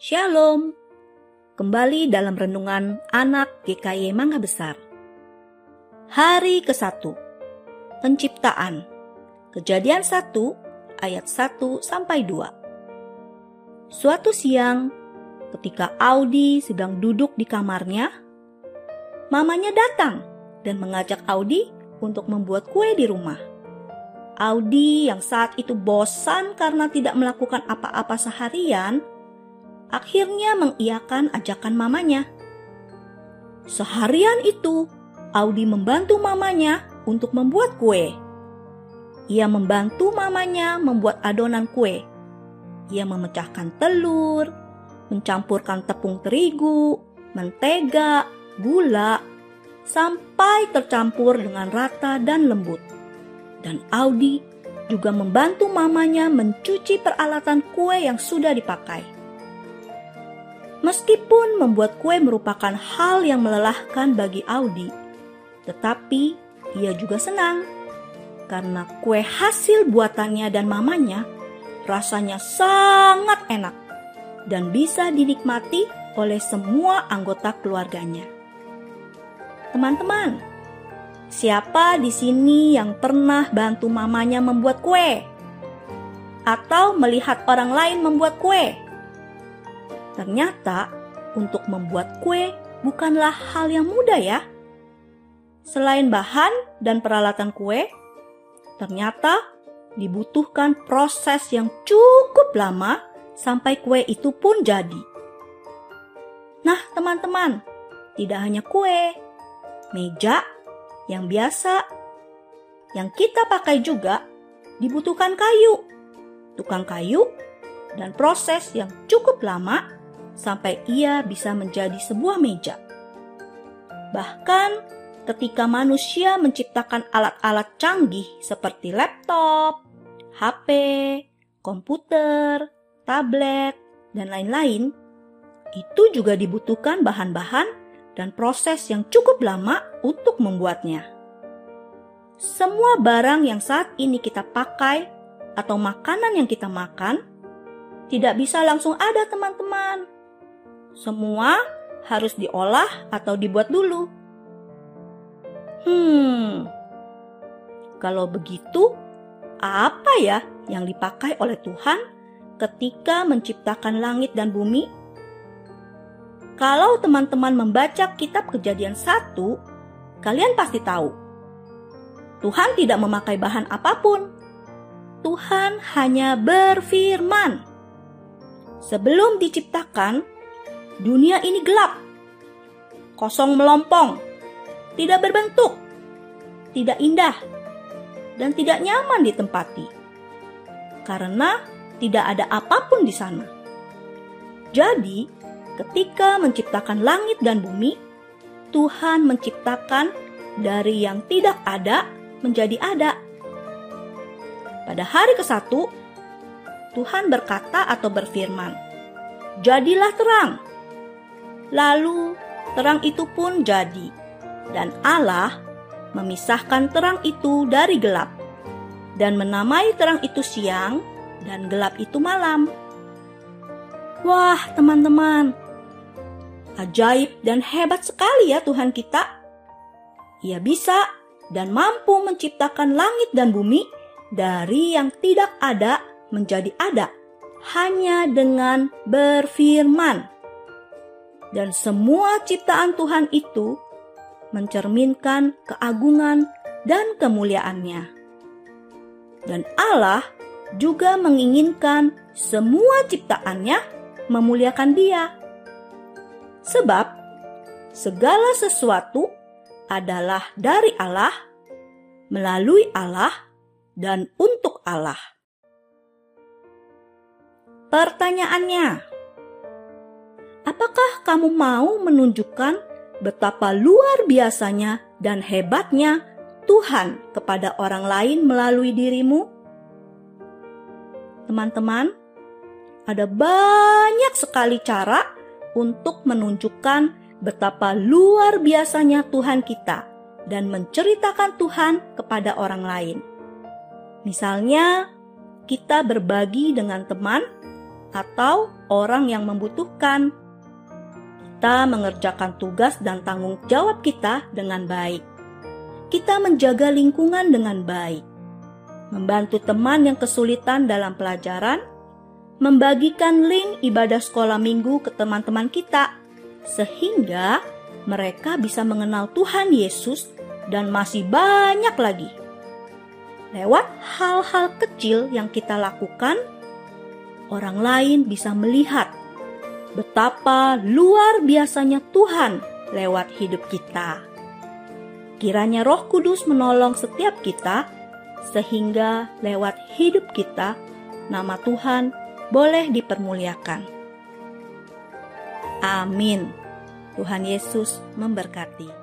Shalom. Kembali dalam renungan anak GKY Mangga Besar. Hari ke-1. Penciptaan. Kejadian 1 ayat 1 sampai 2. Suatu siang, ketika Audi sedang duduk di kamarnya, mamanya datang dan mengajak Audi untuk membuat kue di rumah. Audi yang saat itu bosan karena tidak melakukan apa-apa seharian, akhirnya mengiyakan ajakan mamanya. Seharian itu, Audi membantu mamanya untuk membuat kue. Ia membantu mamanya membuat adonan kue. Ia memecahkan telur, mencampurkan tepung terigu, mentega, gula, sampai tercampur dengan rata dan lembut. Dan Audi juga membantu mamanya mencuci peralatan kue yang sudah dipakai. Meskipun membuat kue merupakan hal yang melelahkan bagi Audi, tetapi ia juga senang karena kue hasil buatannya dan mamanya rasanya sangat enak dan bisa dinikmati oleh semua anggota keluarganya. Teman-teman, siapa di sini yang pernah bantu mamanya membuat kue? Atau melihat orang lain membuat kue? Ternyata untuk membuat kue bukanlah hal yang mudah ya. Selain bahan dan peralatan kue, ternyata dibutuhkan proses yang cukup lama sampai kue itu pun jadi. Nah, teman-teman, tidak hanya kue, meja yang biasa yang kita pakai juga dibutuhkan kayu, tukang kayu, dan proses yang cukup lama sampai ia bisa menjadi sebuah meja. Bahkan ketika manusia menciptakan alat-alat canggih seperti laptop, HP, komputer, tablet, dan lain-lain, itu juga dibutuhkan bahan-bahan dan proses yang cukup lama untuk membuatnya. Semua barang yang saat ini kita pakai atau makanan yang kita makan tidak bisa langsung ada, teman-teman. Semua harus diolah atau dibuat dulu. Hmm, kalau begitu, apa ya yang dipakai oleh Tuhan ketika menciptakan langit dan bumi? Kalau teman-teman membaca kitab kejadian satu, kalian pasti tahu. Tuhan tidak memakai bahan apa pun. Tuhan hanya berfirman. Sebelum diciptakan, dunia ini gelap, kosong melompong, tidak berbentuk, tidak indah, dan tidak nyaman ditempati. Karena tidak ada apa pun di sana. Jadi, ketika menciptakan langit dan bumi, Tuhan menciptakan dari yang tidak ada menjadi ada. Pada hari ke-1, Tuhan berkata atau berfirman, "Jadilah terang." Lalu terang itu pun jadi, dan Allah memisahkan terang itu dari gelap, dan menamai terang itu siang, dan gelap itu malam. Wah, teman-teman, ajaib dan hebat sekali ya Tuhan kita. Ia bisa dan mampu menciptakan langit dan bumi dari yang tidak ada menjadi ada hanya dengan berfirman dan semua ciptaan Tuhan itu mencerminkan keagungan dan kemuliaannya. Dan Allah juga menginginkan semua ciptaannya memuliakan Dia. Sebab segala sesuatu adalah dari Allah, melalui Allah, dan untuk Allah. Pertanyaannya, Apakah kamu mau menunjukkan betapa luar biasanya dan hebatnya Tuhan kepada orang lain melalui dirimu? Teman-teman, ada banyak sekali cara untuk menunjukkan betapa luar biasanya Tuhan kita dan menceritakan Tuhan kepada orang lain. Misalnya, kita berbagi dengan teman atau orang yang membutuhkan. Kita mengerjakan tugas dan tanggung jawab kita dengan baik. Kita menjaga lingkungan dengan baik, membantu teman yang kesulitan dalam pelajaran, membagikan link ibadah sekolah minggu ke teman-teman kita, sehingga mereka bisa mengenal Tuhan Yesus dan masih banyak lagi. Lewat hal-hal kecil yang kita lakukan, orang lain bisa melihat betapa luar biasanya Tuhan lewat hidup kita. Kiranya Roh Kudus menolong setiap kita, sehingga lewat hidup kita, nama Tuhan boleh dipermuliakan. Amin. Tuhan Yesus memberkati.